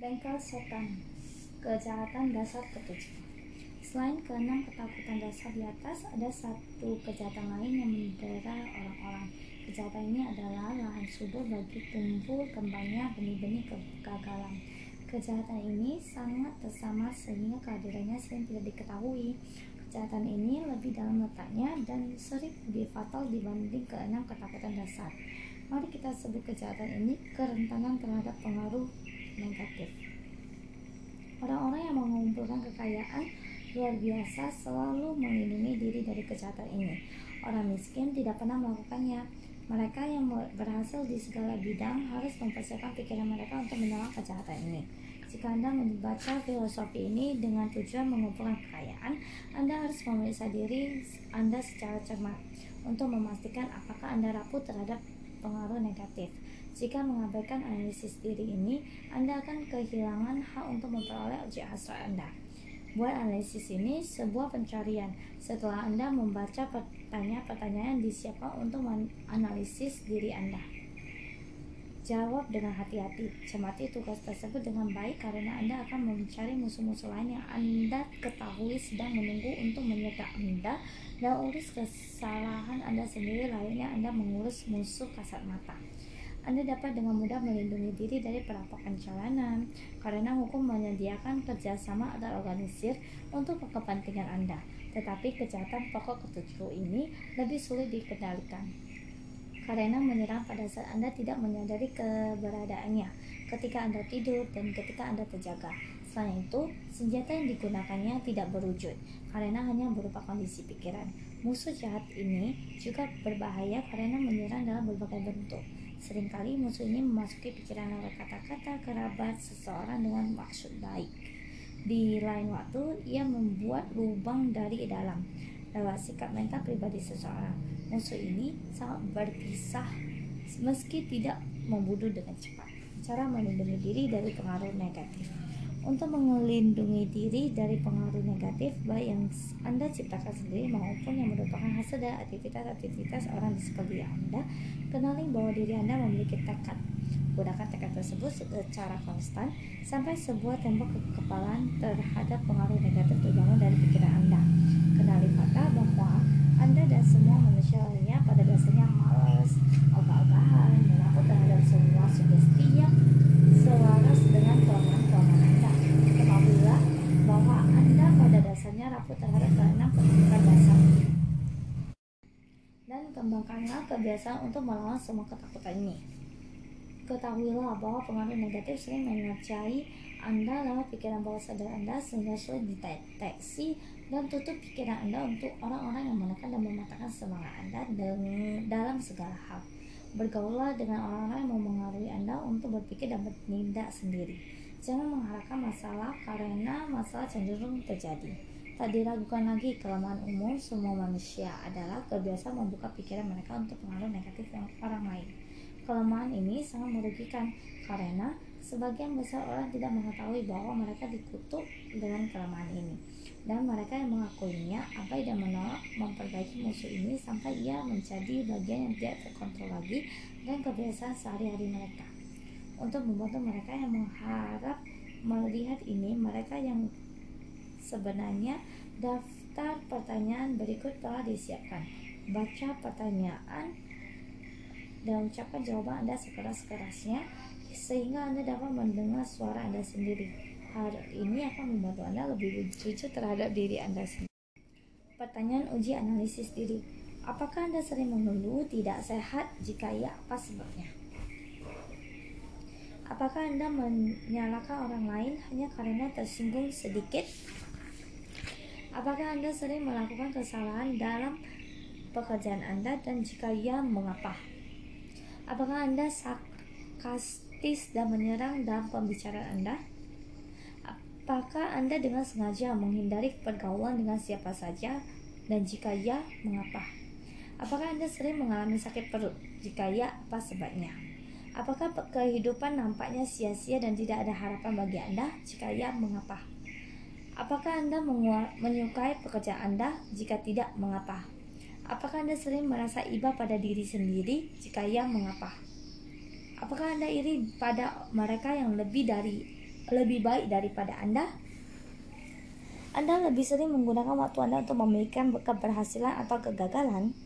Bengkel setan Kejahatan dasar ketujuh Selain keenam ketakutan dasar di atas, ada satu kejahatan lain yang mendera orang-orang. Kejahatan ini adalah lahan subur bagi tumbuh kembangnya benih-benih kegagalan. Kejahatan ini sangat tersamar sehingga kehadirannya sering tidak diketahui. Kejahatan ini lebih dalam letaknya dan sering lebih fatal dibanding keenam ketakutan dasar. Mari kita sebut kejahatan ini kerentanan terhadap pengaruh negatif. Orang-orang yang mengumpulkan kekayaan luar biasa selalu melindungi diri dari kejahatan ini. Orang miskin tidak pernah melakukannya. Mereka yang berhasil di segala bidang harus mempersiapkan pikiran mereka untuk menolak kejahatan ini. Jika Anda membaca filosofi ini dengan tujuan mengumpulkan kekayaan, Anda harus memeriksa diri Anda secara cermat untuk memastikan apakah Anda rapuh terhadap pengaruh negatif. Jika mengabaikan analisis diri ini, Anda akan kehilangan hak untuk memperoleh ujian hasrat Anda. Buat analisis ini sebuah pencarian. Setelah Anda membaca pertanyaan-pertanyaan disiapkan untuk menganalisis diri Anda. Jawab dengan hati-hati. Cermati tugas tersebut dengan baik karena Anda akan mencari musuh-musuh lain yang Anda ketahui sedang menunggu untuk menyerang Anda dan urus kesalahan Anda sendiri lainnya Anda mengurus musuh kasat mata. Anda dapat dengan mudah melindungi diri dari perampokan jalanan karena hukum menyediakan kerjasama atau organisir untuk kepentingan Anda. Tetapi kejahatan pokok ketujuh ini lebih sulit dikendalikan karena menyerang pada saat Anda tidak menyadari keberadaannya ketika Anda tidur dan ketika Anda terjaga. Selain itu, senjata yang digunakannya tidak berwujud karena hanya berupa kondisi pikiran. Musuh jahat ini juga berbahaya karena menyerang dalam berbagai bentuk. Seringkali musuh ini memasuki pikiran lewat kata-kata kerabat seseorang dengan maksud baik. Di lain waktu, ia membuat lubang dari dalam lewat sikap mental pribadi seseorang. Musuh ini sangat berpisah meski tidak membunuh dengan cepat. Cara melindungi diri dari pengaruh negatif. Untuk melindungi diri dari pengaruh negatif baik yang Anda ciptakan sendiri maupun yang merupakan hasil dari aktivitas-aktivitas orang di sekeliling Anda, kenali bahwa diri Anda memiliki tekad. Gunakan tekad tersebut secara konstan sampai sebuah tembok kekebalan terhadap pengaruh negatif terbangun dari pikiran Anda. Kenali fakta bahwa Anda dan semua manusia lainnya pada dasarnya malas, ogah-ogahan, mengaku terhadap semua sugesti yang selaras dengan kelemahan-kelemahan Anda. Ketahuilah bahwa Anda pada rapuh terhadap ketujuan dasar dan kembangkanlah kebiasaan untuk melawan semua ketakutan ini. Ketahuilah bahwa pengaruh negatif sering mengerjai Anda lewat pikiran bawah sadar Anda sehingga sulit dideteksi dan tutup pikiran Anda untuk orang-orang yang menekan dan mematahkan semangat Anda dalam segala hal. Bergaullah dengan orang-orang yang memengaruhi Anda untuk berpikir dan bertindak sendiri. Jangan mengharapkan masalah karena masalah cenderung terjadi. Tak diragukan lagi kelemahan umum semua manusia adalah kebiasaan membuka pikiran mereka untuk pengaruh negatif orang lain. Kelemahan ini sangat merugikan karena sebagian besar orang tidak mengetahui bahwa mereka dikutuk dengan kelemahan ini dan mereka yang mengakuinya abai dan menolak memperbaiki musuh ini sampai ia menjadi bagian yang tidak terkontrol lagi dan kebiasaan sehari-hari mereka. Untuk membantu mereka yang mengharap melihat ini, mereka yang sebenarnya daftar pertanyaan berikut telah disiapkan. Baca pertanyaan dan ucapkan jawaban Anda sekeras-kerasnya sehingga Anda dapat mendengar suara Anda sendiri. Hal ini akan membantu Anda lebih jujur terhadap diri Anda sendiri. Pertanyaan uji analisis diri. Apakah Anda sering mengeluh tidak sehat? Jika iya, apa sebabnya? Apakah Anda menyalahkan orang lain hanya karena tersinggung sedikit? Apakah Anda sering melakukan kesalahan dalam pekerjaan Anda dan jika iya, mengapa? Apakah Anda sarkastis dan menyerang dalam pembicaraan Anda? Apakah Anda dengan sengaja menghindari pergaulan dengan siapa saja dan jika ya, mengapa? Apakah Anda sering mengalami sakit perut? Jika ya, apa sebabnya? Apakah kehidupan nampaknya sia-sia dan tidak ada harapan bagi Anda? Jika ya, mengapa? Apakah Anda menyukai pekerjaan Anda? Jika tidak, mengapa? Apakah Anda sering merasa iba pada diri sendiri? Jika ya, mengapa? Apakah Anda iri pada mereka yang lebih dari lebih baik daripada Anda? Anda lebih sering menggunakan waktu Anda untuk memikirkan keberhasilan atau kegagalan?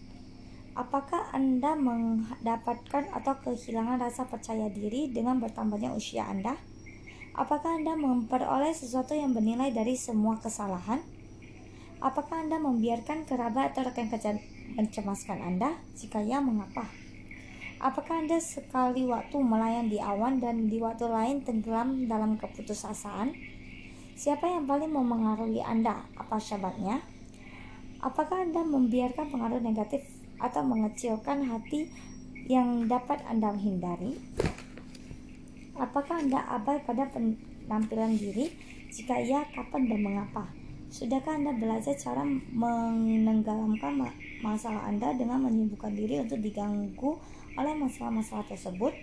Apakah Anda mendapatkan atau kehilangan rasa percaya diri dengan bertambahnya usia Anda? Apakah Anda memperoleh sesuatu yang bernilai dari semua kesalahan? Apakah Anda membiarkan kerabat atau rekan kerja mencemaskan Anda? Jika ya, mengapa? Apakah Anda sekali waktu melayan di awan dan di waktu lain tenggelam dalam keputusasaan? Siapa yang paling memengaruhi Anda? Apa sebabnya? Apakah Anda membiarkan pengaruh negatif atau mengecilkan hati yang dapat Anda hindari? Apakah Anda abai pada penampilan diri? Jika iya, kapan dan mengapa? Sudahkah Anda belajar cara menenggelamkan masalah Anda dengan menyibukkan diri untuk diganggu oleh masalah-masalah tersebut?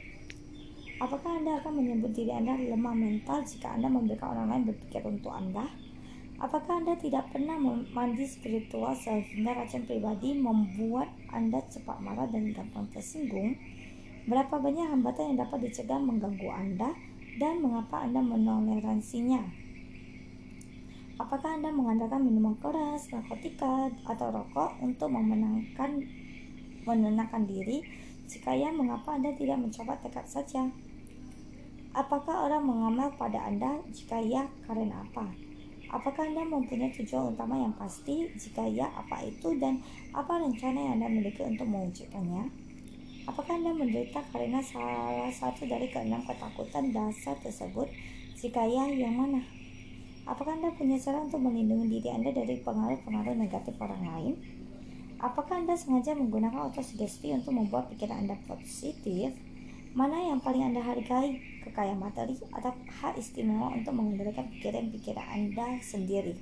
Apakah Anda akan menyebut diri Anda lemah mental jika Anda membiarkan orang lain berpikir untuk Anda? Apakah Anda tidak pernah mandi spiritual sehingga racun pribadi membuat Anda cepat marah dan gampang tersinggung? Berapa banyak hambatan yang dapat dicegah mengganggu Anda dan mengapa Anda menoleransinya? Apakah Anda mengandalkan minuman keras, narkotika, atau rokok untuk memenangkan menenangkan diri? Jika ya, mengapa Anda tidak mencoba tekad saja? Apakah orang mengamal pada Anda? Jika ya, karena apa? Apakah Anda mempunyai tujuan utama yang pasti? Jika ya, apa itu dan apa rencana yang Anda miliki untuk mewujudkannya? Apakah Anda menderita karena salah satu dari keenam ketakutan dasar tersebut? Jika ya, yang mana? Apakah Anda punya cara untuk melindungi diri Anda dari pengaruh-pengaruh negatif orang lain? Apakah Anda sengaja menggunakan autosugesti untuk membuat pikiran Anda positif? Mana yang paling Anda hargai, kekayaan materi atau hak istimewa untuk mengendalikan pikiran-pikiran Anda sendiri?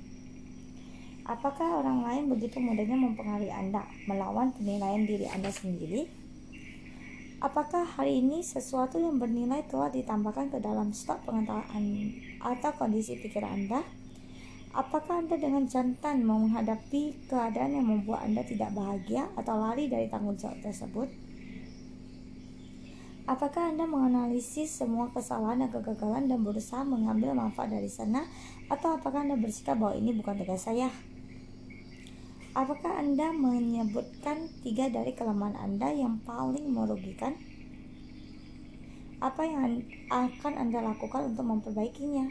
Apakah orang lain begitu mudahnya mempengaruhi Anda melawan penilaian diri Anda sendiri? Apakah hari ini sesuatu yang bernilai telah ditambahkan ke dalam stok pengetahuan atau kondisi pikiran Anda? Apakah Anda dengan jantan menghadapi keadaan yang membuat Anda tidak bahagia atau lari dari tanggung jawab tersebut? Apakah Anda menganalisis semua kesalahan dan kegagalan dan berusaha mengambil manfaat dari sana? Atau apakah Anda bersikap bahwa ini bukan tugas saya? Apakah Anda menyebutkan tiga dari kelemahan Anda yang paling merugikan? Apa yang akan Anda lakukan untuk memperbaikinya?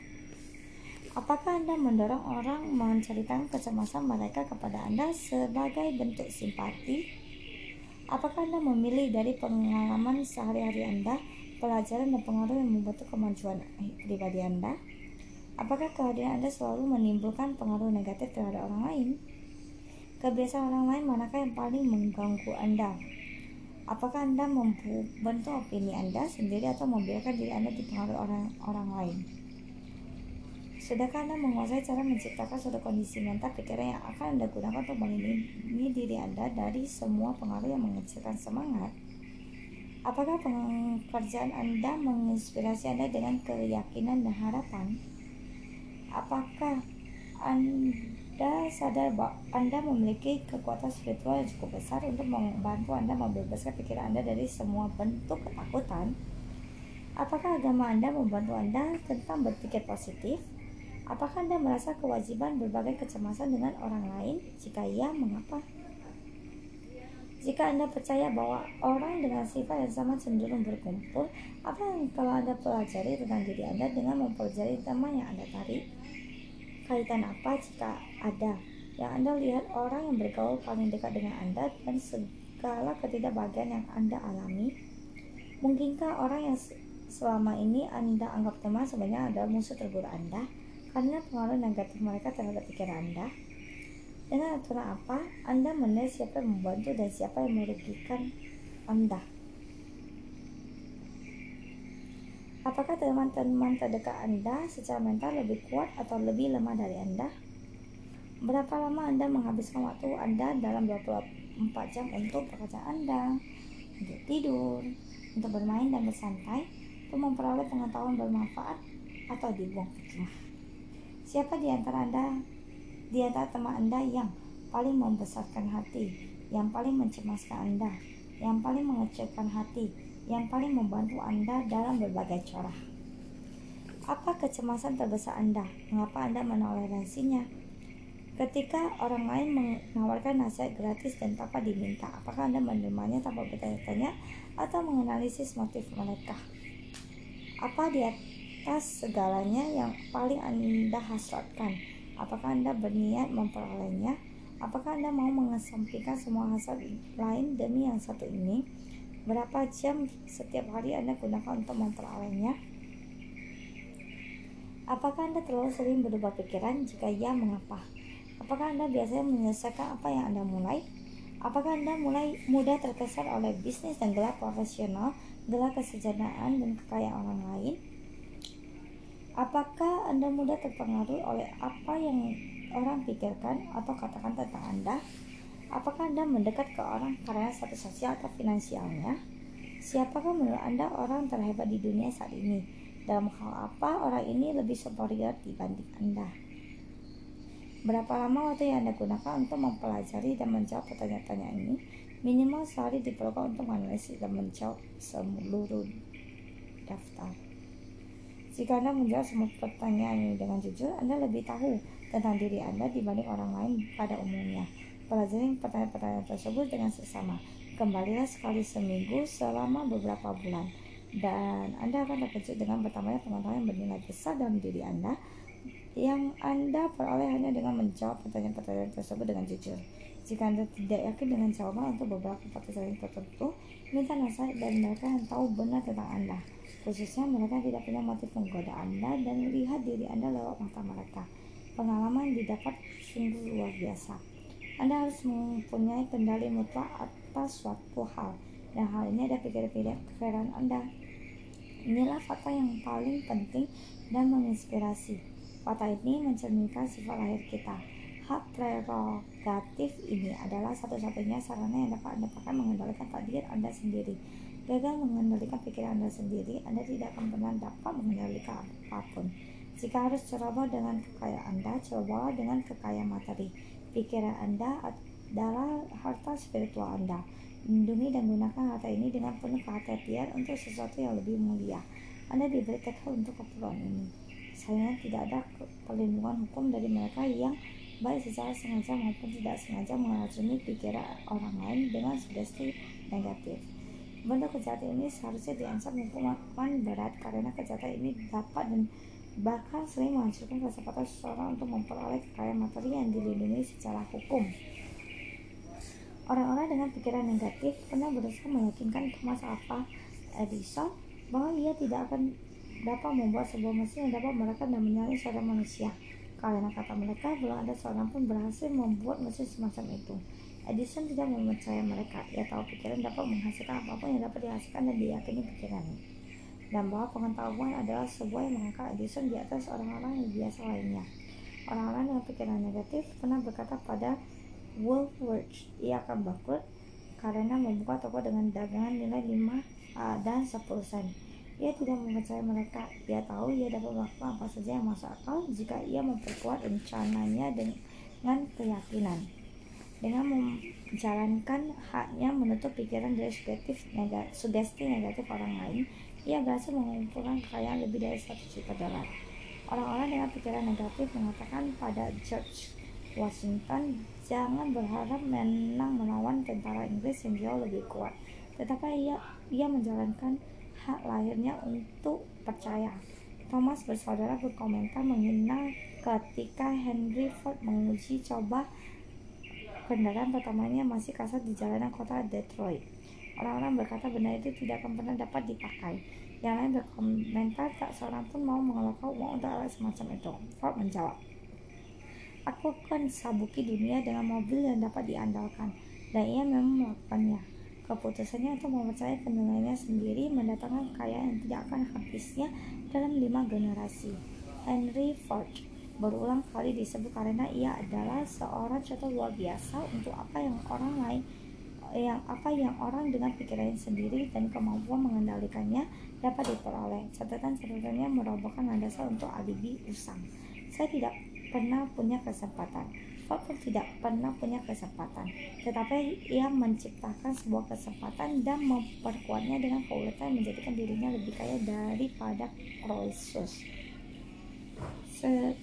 Apakah Anda mendorong orang menceritakan kecemasan mereka kepada Anda sebagai bentuk simpati? Apakah Anda memilih dari pengalaman sehari-hari Anda, pelajaran dan pengaruh yang membantu kemajuan pribadi Anda? Apakah kehadiran Anda selalu menimbulkan pengaruh negatif terhadap orang lain? Kebiasaan orang lain manakah yang paling mengganggu Anda? Apakah Anda membentuk opini Anda sendiri atau membiarkan diri Anda dipengaruhi orang-orang lain? Sudahkah Anda menguasai cara menciptakan suatu kondisi mental pikiran yang akan Anda gunakan untuk melindungi diri Anda dari semua pengaruh yang mengecilkan semangat? Apakah pekerjaan Anda menginspirasi Anda dengan keyakinan dan harapan? Apakah Anda sadar bahwa Anda memiliki kekuatan spiritual yang cukup besar untuk membantu Anda membebaskan pikiran Anda dari semua bentuk ketakutan? Apakah agama Anda membantu Anda tentang berpikir positif? Apakah Anda merasa kewajiban berbagai kecemasan dengan orang lain? Jika iya, mengapa? Jika Anda percaya bahwa orang dengan sifat yang sama cenderung berkumpul, apa yang telah Anda pelajari tentang diri Anda dengan mempelajari tema yang Anda tarik? Kaitan apa jika ada yang Anda lihat orang yang bergaul paling dekat dengan Anda dan segala ketidakbahagiaan yang Anda alami? Mungkinkah orang yang selama ini Anda anggap teman sebenarnya adalah musuh terburuk Anda? karena pengaruh negatif mereka terhadap pikiran Anda. Dengan aturan apa Anda menilai siapa yang membantu dan siapa yang merugikan Anda? Apakah teman-teman terdekat Anda secara mental lebih kuat atau lebih lemah dari Anda? Berapa lama Anda menghabiskan waktu Anda dalam 24 jam untuk pekerjaan Anda, untuk tidur, untuk bermain dan bersantai, untuk memperoleh pengetahuan bermanfaat, atau dibuang fitnah? Siapa di antara Anda, di antara teman Anda yang paling membesarkan hati, yang paling mencemaskan Anda, yang paling mengecilkan hati, yang paling membantu Anda dalam berbagai cara? Apa kecemasan terbesar Anda? Mengapa Anda menoleransinya? Ketika orang lain menawarkan nasihat gratis dan tanpa diminta, apakah Anda menerimanya tanpa bertanya-tanya atau menganalisis motif mereka? Apa di atas segalanya yang paling Anda hasratkan? Apakah Anda berniat memperolehnya? Apakah Anda mau mengesampingkan semua hasrat lain demi yang satu ini? Berapa jam setiap hari Anda gunakan untuk memperolehnya? Apakah Anda terlalu sering berubah pikiran? Jika ya, mengapa? Apakah Anda biasanya menyelesaikan apa yang Anda mulai? Apakah Anda mulai mudah terkesan oleh bisnis dan gelap profesional, gelap kesejahteraan dan kekayaan orang lain? Apakah Anda mudah terpengaruh oleh apa yang orang pikirkan atau katakan tentang Anda? Apakah Anda mendekat ke orang karena satu sosial atau finansialnya? Siapakah menurut Anda orang terhebat di dunia saat ini? Dalam hal apa orang ini lebih superior dibanding Anda? Berapa lama waktu yang Anda gunakan untuk mempelajari dan menjawab pertanyaan-pertanyaan ini? Minimal sehari diperlukan untuk menganalisis dan menjawab seluruh daftar. Jika Anda menjawab semua pertanyaan ini dengan jujur, Anda lebih tahu tentang diri Anda dibanding orang lain pada umumnya. Pelajari pertanyaan-pertanyaan tersebut dengan sesama. Kembalilah sekali seminggu selama beberapa bulan. Dan Anda akan terkejut dengan bertambahnya pengetahuan yang bernilai besar dalam diri Anda yang Anda peroleh hanya dengan menjawab pertanyaan-pertanyaan tersebut dengan jujur. Jika Anda tidak yakin dengan jawaban untuk beberapa pertanyaan tertentu, minta nasihat dan mereka yang tahu benar tentang Anda. Khususnya mereka tidak punya motif menggoda Anda dan melihat diri Anda lewat mata mereka. Pengalaman didapat sungguh luar biasa. Anda harus mempunyai kendali mutlak atas suatu hal, dan hal ini ada pikiran-pikiran Anda. Inilah fakta yang paling penting dan menginspirasi. Kata ini mencerminkan sifat lahir kita. Hak prerogatif ini adalah satu-satunya sarana yang dapat Anda pakai mengendalikan takdir Anda sendiri. Gagal mengendalikan pikiran Anda sendiri, Anda tidak akan pernah dapat mengendalikan apa pun. Jika harus ceroboh dengan kekayaan Anda, coba dengan kekayaan materi. Pikiran Anda adalah harta spiritual Anda. Lindungi dan gunakan harta ini dengan penuh kehati-hatian untuk sesuatu yang lebih mulia. Anda diberi tekad untuk keperluan ini sayangnya tidak ada perlindungan hukum dari mereka yang baik secara sengaja maupun tidak sengaja meracuni pikiran orang lain dengan sugesti negatif. Bentuk kejahatan ini seharusnya diancam hukuman berat karena kejahatan ini dapat dan bahkan sering menghancurkan kesempatan seseorang untuk memperoleh kekayaan materi yang dilindungi secara hukum. Orang-orang dengan pikiran negatif pernah berusaha meyakinkan Thomas Alva Edison bahwa ia tidak akan dapat membuat sebuah mesin yang dapat merekam dan menyalin suara manusia. Karena kata mereka, belum ada seorang pun berhasil membuat mesin semacam itu. Edison tidak mempercaya mereka. Ia tahu pikiran dapat menghasilkan apa pun yang dapat dihasilkan dan diyakini pikirannya. Dan bahwa pengetahuan adalah sebuah yang mengangkat Edison di atas orang-orang yang biasa lainnya. Orang-orang dengan pikiran negatif pernah berkata pada Woolworths, ia akan bangkrut karena membuka toko dengan dagangan nilai 5 uh, dan 10 sen ia tidak mempercayai mereka. Ia tahu ia dapat melakukan apa saja yang masuk akal jika ia memperkuat rencananya dengan keyakinan. Dengan menjalankan haknya menutup pikiran dari negatif, sugesti negatif orang lain, ia berhasil mengumpulkan kekayaan lebih dari satu juta dolar. Orang-orang dengan pikiran negatif mengatakan pada George Washington jangan berharap menang melawan tentara Inggris yang jauh lebih kuat. Tetapi ia ia menjalankan hak lahirnya untuk percaya. Thomas bersaudara berkomentar mengenal ketika Henry Ford menguji coba kendaraan pertamanya masih kasar di jalanan kota Detroit. Orang-orang berkata benda itu tidak akan pernah dapat dipakai. Yang lain berkomentar tak seorang pun mau mengeluarkan uang untuk alat semacam itu. Ford menjawab, Aku akan sabuki dunia dengan mobil yang dapat diandalkan. Dan ia memang melakukannya. Keputusannya untuk mempercayai penilaiannya sendiri mendatangkan kekayaan yang tidak akan habisnya dalam lima generasi. Henry Ford berulang kali disebut karena ia adalah seorang contoh luar biasa untuk apa yang orang lain yang apa yang orang dengan pikirannya sendiri dan kemampuan mengendalikannya dapat diperoleh. Catatan-catatannya merobohkan landasan untuk alibi usang. Saya tidak pernah punya kesempatan pun tidak pernah punya kesempatan, tetapi ia menciptakan sebuah kesempatan dan memperkuatnya dengan keuletan yang menjadikan dirinya lebih kaya daripada Croesus.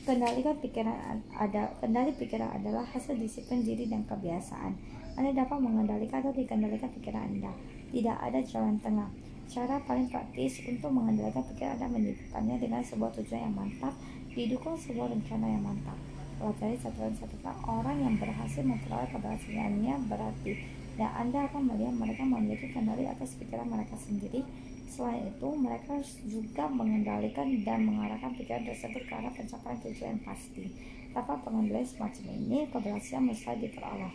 Kendalikan pikiran ada kendali pikiran adalah hasil disiplin diri dan kebiasaan. Anda dapat mengendalikan atau dikendalikan pikiran Anda. Tidak ada jalan tengah. Cara paling praktis untuk mengendalikan pikiran Anda menyibukkannya dengan sebuah tujuan yang mantap, didukung sebuah rencana yang mantap. Pelajari catatan-catatan orang yang berhasil memperoleh keberhasilannya berarti dan Anda akan melihat mereka memiliki kendali atas pikiran mereka sendiri Selain itu, mereka juga mengendalikan dan mengarahkan pikiran tersebut ke arah pencapaian tujuan pasti. Tanpa pengendalian semacam ini, keberhasilan mustahil diperoleh.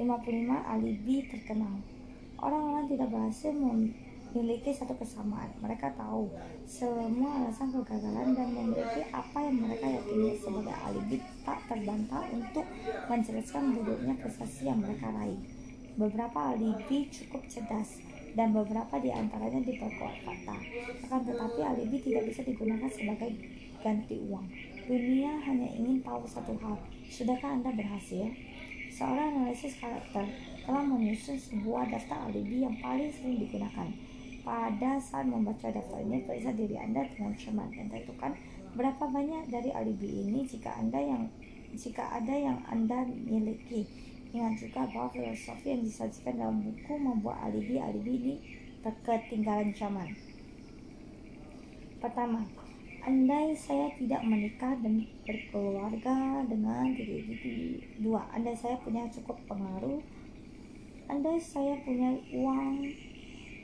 55 alibi terkenal. Orang-orang tidak berhasil memiliki satu kesamaan. Mereka tahu semua alasan kegagalan dan memiliki apa yang mereka yakini sebagai alibi tak terbantah untuk menjelaskan buruknya prestasi yang mereka raih. Beberapa alibi cukup cerdas, dan beberapa di antaranya diperkuat fakta. Akan tetapi alibi tidak bisa digunakan sebagai ganti uang. Dunia hanya ingin tahu satu hal, sudahkah Anda berhasil? Seorang analisis karakter telah menyusun sebuah daftar alibi yang paling sering digunakan. Pada saat membaca daftar ini, periksa diri Anda dengan cermat dan tentukan berapa banyak dari alibi ini jika Anda yang jika ada yang Anda miliki Ingat juga bahwa filosofi yang disajikan dalam buku membuat alibi-alibi ini ketinggalan zaman. Pertama, andai saya tidak menikah dan berkeluarga dengan diri diri dua, andai saya punya cukup pengaruh, andai saya punya uang,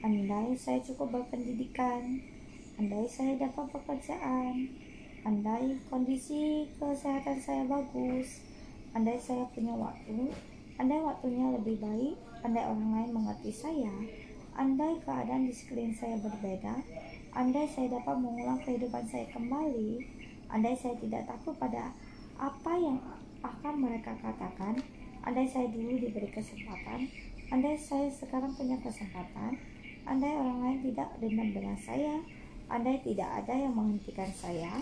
andai saya cukup berpendidikan, andai saya dapat pekerjaan, andai kondisi kesehatan saya bagus, andai saya punya waktu, Andai waktunya lebih baik, andai orang lain mengerti saya, andai keadaan di sekeliling saya berbeda, andai saya dapat mengulang kehidupan saya kembali, andai saya tidak takut pada apa yang akan mereka katakan, andai saya dulu diberi kesempatan, andai saya sekarang punya kesempatan, andai orang lain tidak dendam dengan saya, andai tidak ada yang menghentikan saya,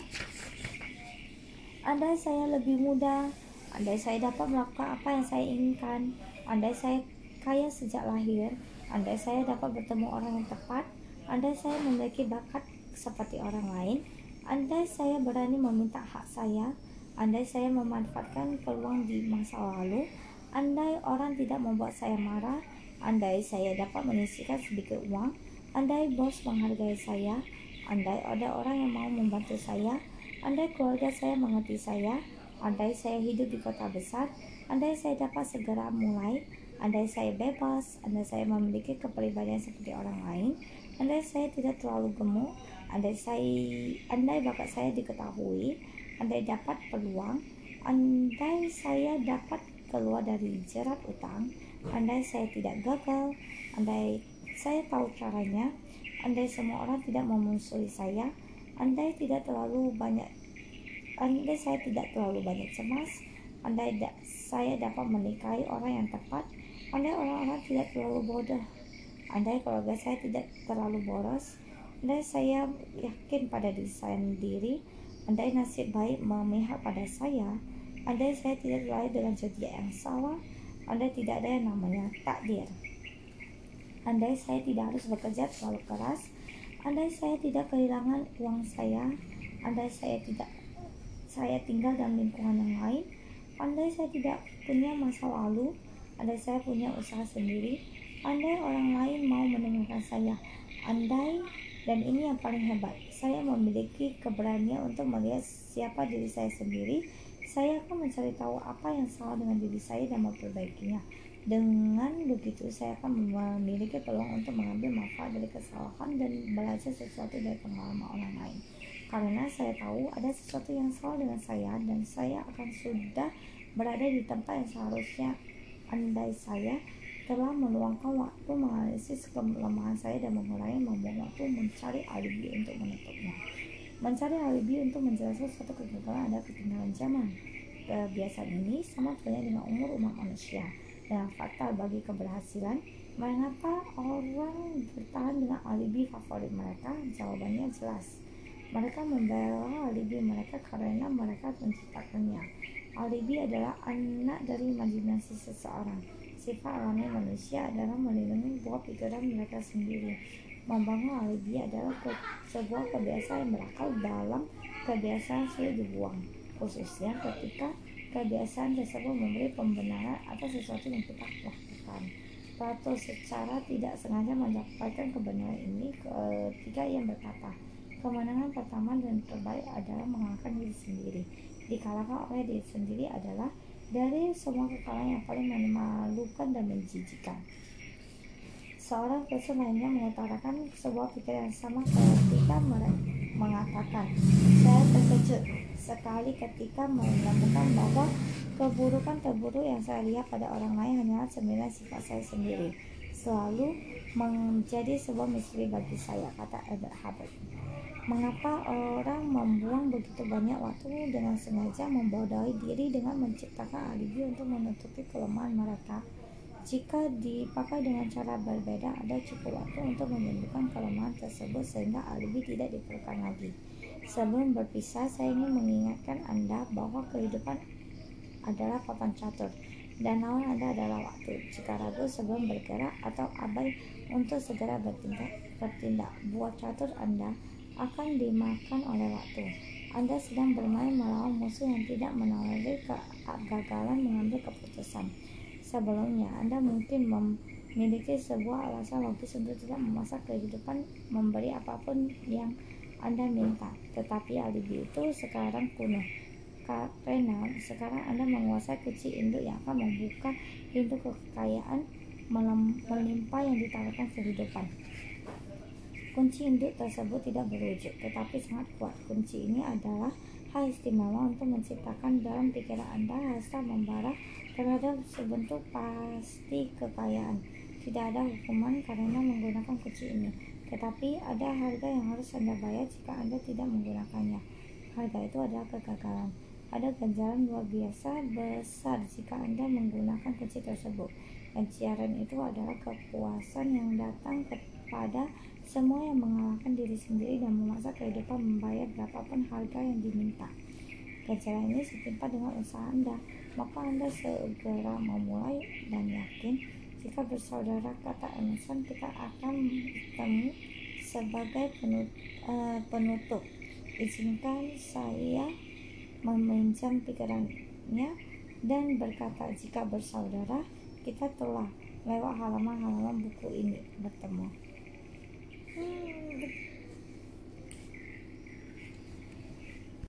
andai saya lebih mudah, Andai saya dapat melakukan apa yang saya inginkan, andai saya kaya sejak lahir, andai saya dapat bertemu orang yang tepat, andai saya memiliki bakat seperti orang lain, andai saya berani meminta hak saya, andai saya memanfaatkan peluang di masa lalu, andai orang tidak membuat saya marah, andai saya dapat menyisihkan sedikit uang, andai bos menghargai saya, andai ada orang yang mau membantu saya, andai keluarga saya mengerti saya, Andai saya hidup di kota besar, andai saya dapat segera mulai, andai saya bebas, andai saya memiliki kepribadian seperti orang lain, andai saya tidak terlalu gemuk, andai saya andai bakat saya diketahui, andai dapat peluang, andai saya dapat keluar dari jerat utang, andai saya tidak gagal, andai saya tahu caranya, andai semua orang tidak memusuhi saya, andai tidak terlalu banyak Andai saya tidak terlalu banyak cemas, andai da saya dapat menikahi orang yang tepat, andai orang-orang tidak terlalu bodoh, andai keluarga saya tidak terlalu boros, andai saya yakin pada diri sendiri, andai nasib baik memihak pada saya, andai saya tidak terlahir dengan zodiak yang salah, andai tidak ada yang namanya takdir. Andai saya tidak harus bekerja terlalu keras, andai saya tidak kehilangan uang saya, andai saya tidak saya tinggal dalam lingkungan yang lain, andai saya tidak punya masa lalu, andai saya punya usaha sendiri, andai orang lain mau mendengarkan saya, andai dan ini yang paling hebat, saya memiliki keberanian untuk melihat siapa diri saya sendiri. Saya akan mencari tahu apa yang salah dengan diri saya dan memperbaikinya. Dengan begitu, saya akan memiliki peluang untuk mengambil manfaat dari kesalahan dan belajar sesuatu dari pengalaman orang lain karena saya tahu ada sesuatu yang salah dengan saya dan saya akan sudah berada di tempat yang seharusnya andai saya telah meluangkan waktu menganalisis kelemahan saya dan mengurangi membuang waktu mencari alibi untuk menutupnya mencari alibi untuk menjelaskan suatu kegagalan ada ketinggalan zaman kebiasaan ini sama halnya dengan umur umat manusia dan fakta bagi keberhasilan mengapa orang bertahan dengan alibi favorit mereka jawabannya jelas mereka membela alibi mereka karena mereka menciptakannya. Alibi adalah anak dari imajinasi seseorang. Sifat alami manusia adalah melindungi buah pikiran mereka sendiri. Membangun alibi adalah ke, sebuah kebiasaan yang berakal dalam kebiasaan sulit dibuang, khususnya ketika kebiasaan tersebut memberi pembenaran atas sesuatu yang kita lakukan. Plato secara tidak sengaja mendapatkan kebenaran ini ketika ia berkata, kemenangan pertama dan terbaik adalah mengalahkan diri sendiri. Dikalahkan oleh diri sendiri adalah dari semua kekalahan yang paling memalukan dan menjijikan. Seorang filsuf lainnya mengutarakan sebuah pikiran yang sama ketika mengatakan, saya terkejut sekali ketika menemukan bahwa keburukan terburuk yang saya lihat pada orang lain hanyalah sebenarnya sifat saya sendiri. Selalu menjadi sebuah misteri bagi saya, kata Albert Hubbard. Mengapa orang membuang begitu banyak waktu dengan sengaja membodohi diri dengan menciptakan alibi untuk menutupi kelemahan mereka? Jika dipakai dengan cara berbeda, ada cukup waktu untuk menyembuhkan kelemahan tersebut sehingga alibi tidak diperlukan lagi. Sebelum berpisah, saya ingin mengingatkan Anda bahwa kehidupan adalah papan catur dan lawan Anda adalah waktu. Jika ragu sebelum bergerak atau abai untuk segera bertindak, bertindak buah catur Anda akan dimakan oleh waktu. Anda sedang bermain melawan musuh yang tidak menawari kegagalan mengambil keputusan sebelumnya. Anda mungkin memiliki sebuah alasan logis untuk tidak memasak kehidupan memberi apa pun yang Anda minta. Tetapi alibi itu sekarang kuno. Karena sekarang Anda menguasai kunci induk yang akan membuka pintu kekayaan melimpah yang ditawarkan kehidupan. Kunci induk tersebut tidak berwujud, tetapi sangat kuat. Kunci ini adalah hal istimewa untuk menciptakan dalam pikiran Anda rasa membara terhadap sebentuk pasti kekayaan. Tidak ada hukuman karena menggunakan kunci ini, tetapi ada harga yang harus Anda bayar jika Anda tidak menggunakannya. Harga itu adalah kegagalan. Ada ganjaran luar biasa besar jika Anda menggunakan kunci tersebut. Ganjaran itu adalah kepuasan yang datang kepada semua yang mengalahkan diri sendiri dan memaksa kehidupan membayar berapapun harga yang diminta. Ganjaran ini setimpa dengan usaha Anda maka Anda segera memulai dan yakin jika bersaudara kata Emerson kita akan bertemu sebagai eh, penutup. Izinkan saya meminjam pikirannya dan berkata jika bersaudara kita telah lewat halaman-halaman buku ini bertemu. Mm, the